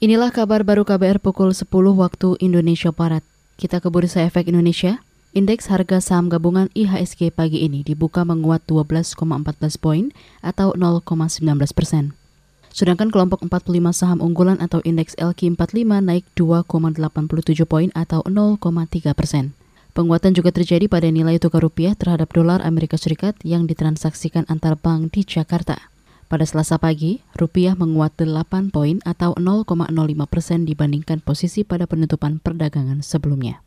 Inilah kabar baru KBR pukul 10 waktu Indonesia Barat. Kita ke Bursa Efek Indonesia. Indeks harga saham gabungan IHSG pagi ini dibuka menguat 12,14 poin atau 0,19 persen. Sedangkan kelompok 45 saham unggulan atau indeks LQ45 naik 2,87 poin atau 0,3 persen. Penguatan juga terjadi pada nilai tukar rupiah terhadap dolar Amerika Serikat yang ditransaksikan antar bank di Jakarta. Pada selasa pagi, rupiah menguat 8 poin atau 0,05 persen dibandingkan posisi pada penutupan perdagangan sebelumnya.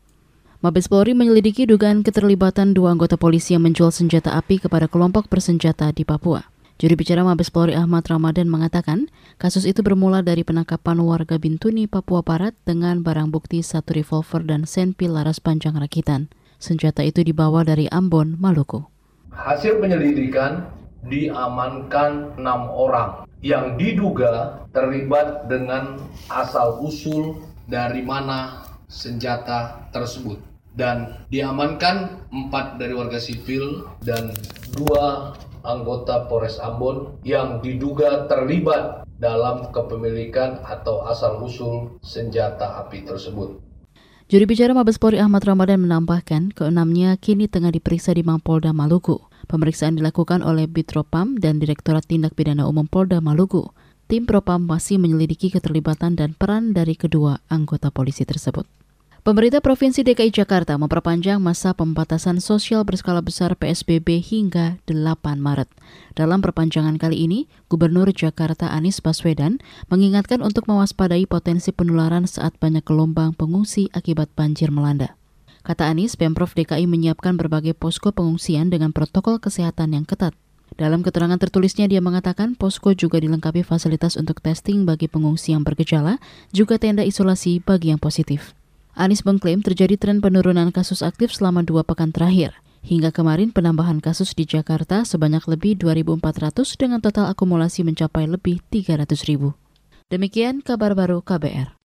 Mabes Polri menyelidiki dugaan keterlibatan dua anggota polisi yang menjual senjata api kepada kelompok bersenjata di Papua. Juri bicara Mabes Polri Ahmad Ramadan mengatakan, kasus itu bermula dari penangkapan warga Bintuni, Papua Barat dengan barang bukti satu revolver dan senpi laras panjang rakitan. Senjata itu dibawa dari Ambon, Maluku. Hasil penyelidikan diamankan enam orang yang diduga terlibat dengan asal-usul dari mana senjata tersebut dan diamankan empat dari warga sipil dan dua anggota Polres Ambon yang diduga terlibat dalam kepemilikan atau asal-usul senjata api tersebut. Juri bicara Mabes Polri Ahmad Ramadan menambahkan keenamnya kini tengah diperiksa di Mapolda Maluku. Pemeriksaan dilakukan oleh Bitropam dan Direktorat Tindak Pidana Umum Polda Maluku. Tim Propam masih menyelidiki keterlibatan dan peran dari kedua anggota polisi tersebut. Pemerintah Provinsi DKI Jakarta memperpanjang masa pembatasan sosial berskala besar PSBB hingga 8 Maret. Dalam perpanjangan kali ini, Gubernur Jakarta Anies Baswedan mengingatkan untuk mewaspadai potensi penularan saat banyak gelombang pengungsi akibat banjir melanda. Kata Anies, Pemprov DKI menyiapkan berbagai posko pengungsian dengan protokol kesehatan yang ketat. Dalam keterangan tertulisnya dia mengatakan posko juga dilengkapi fasilitas untuk testing bagi pengungsi yang bergejala, juga tenda isolasi bagi yang positif. Anies mengklaim terjadi tren penurunan kasus aktif selama dua pekan terakhir. Hingga kemarin penambahan kasus di Jakarta sebanyak lebih 2.400 dengan total akumulasi mencapai lebih 300.000. Demikian kabar baru KBR.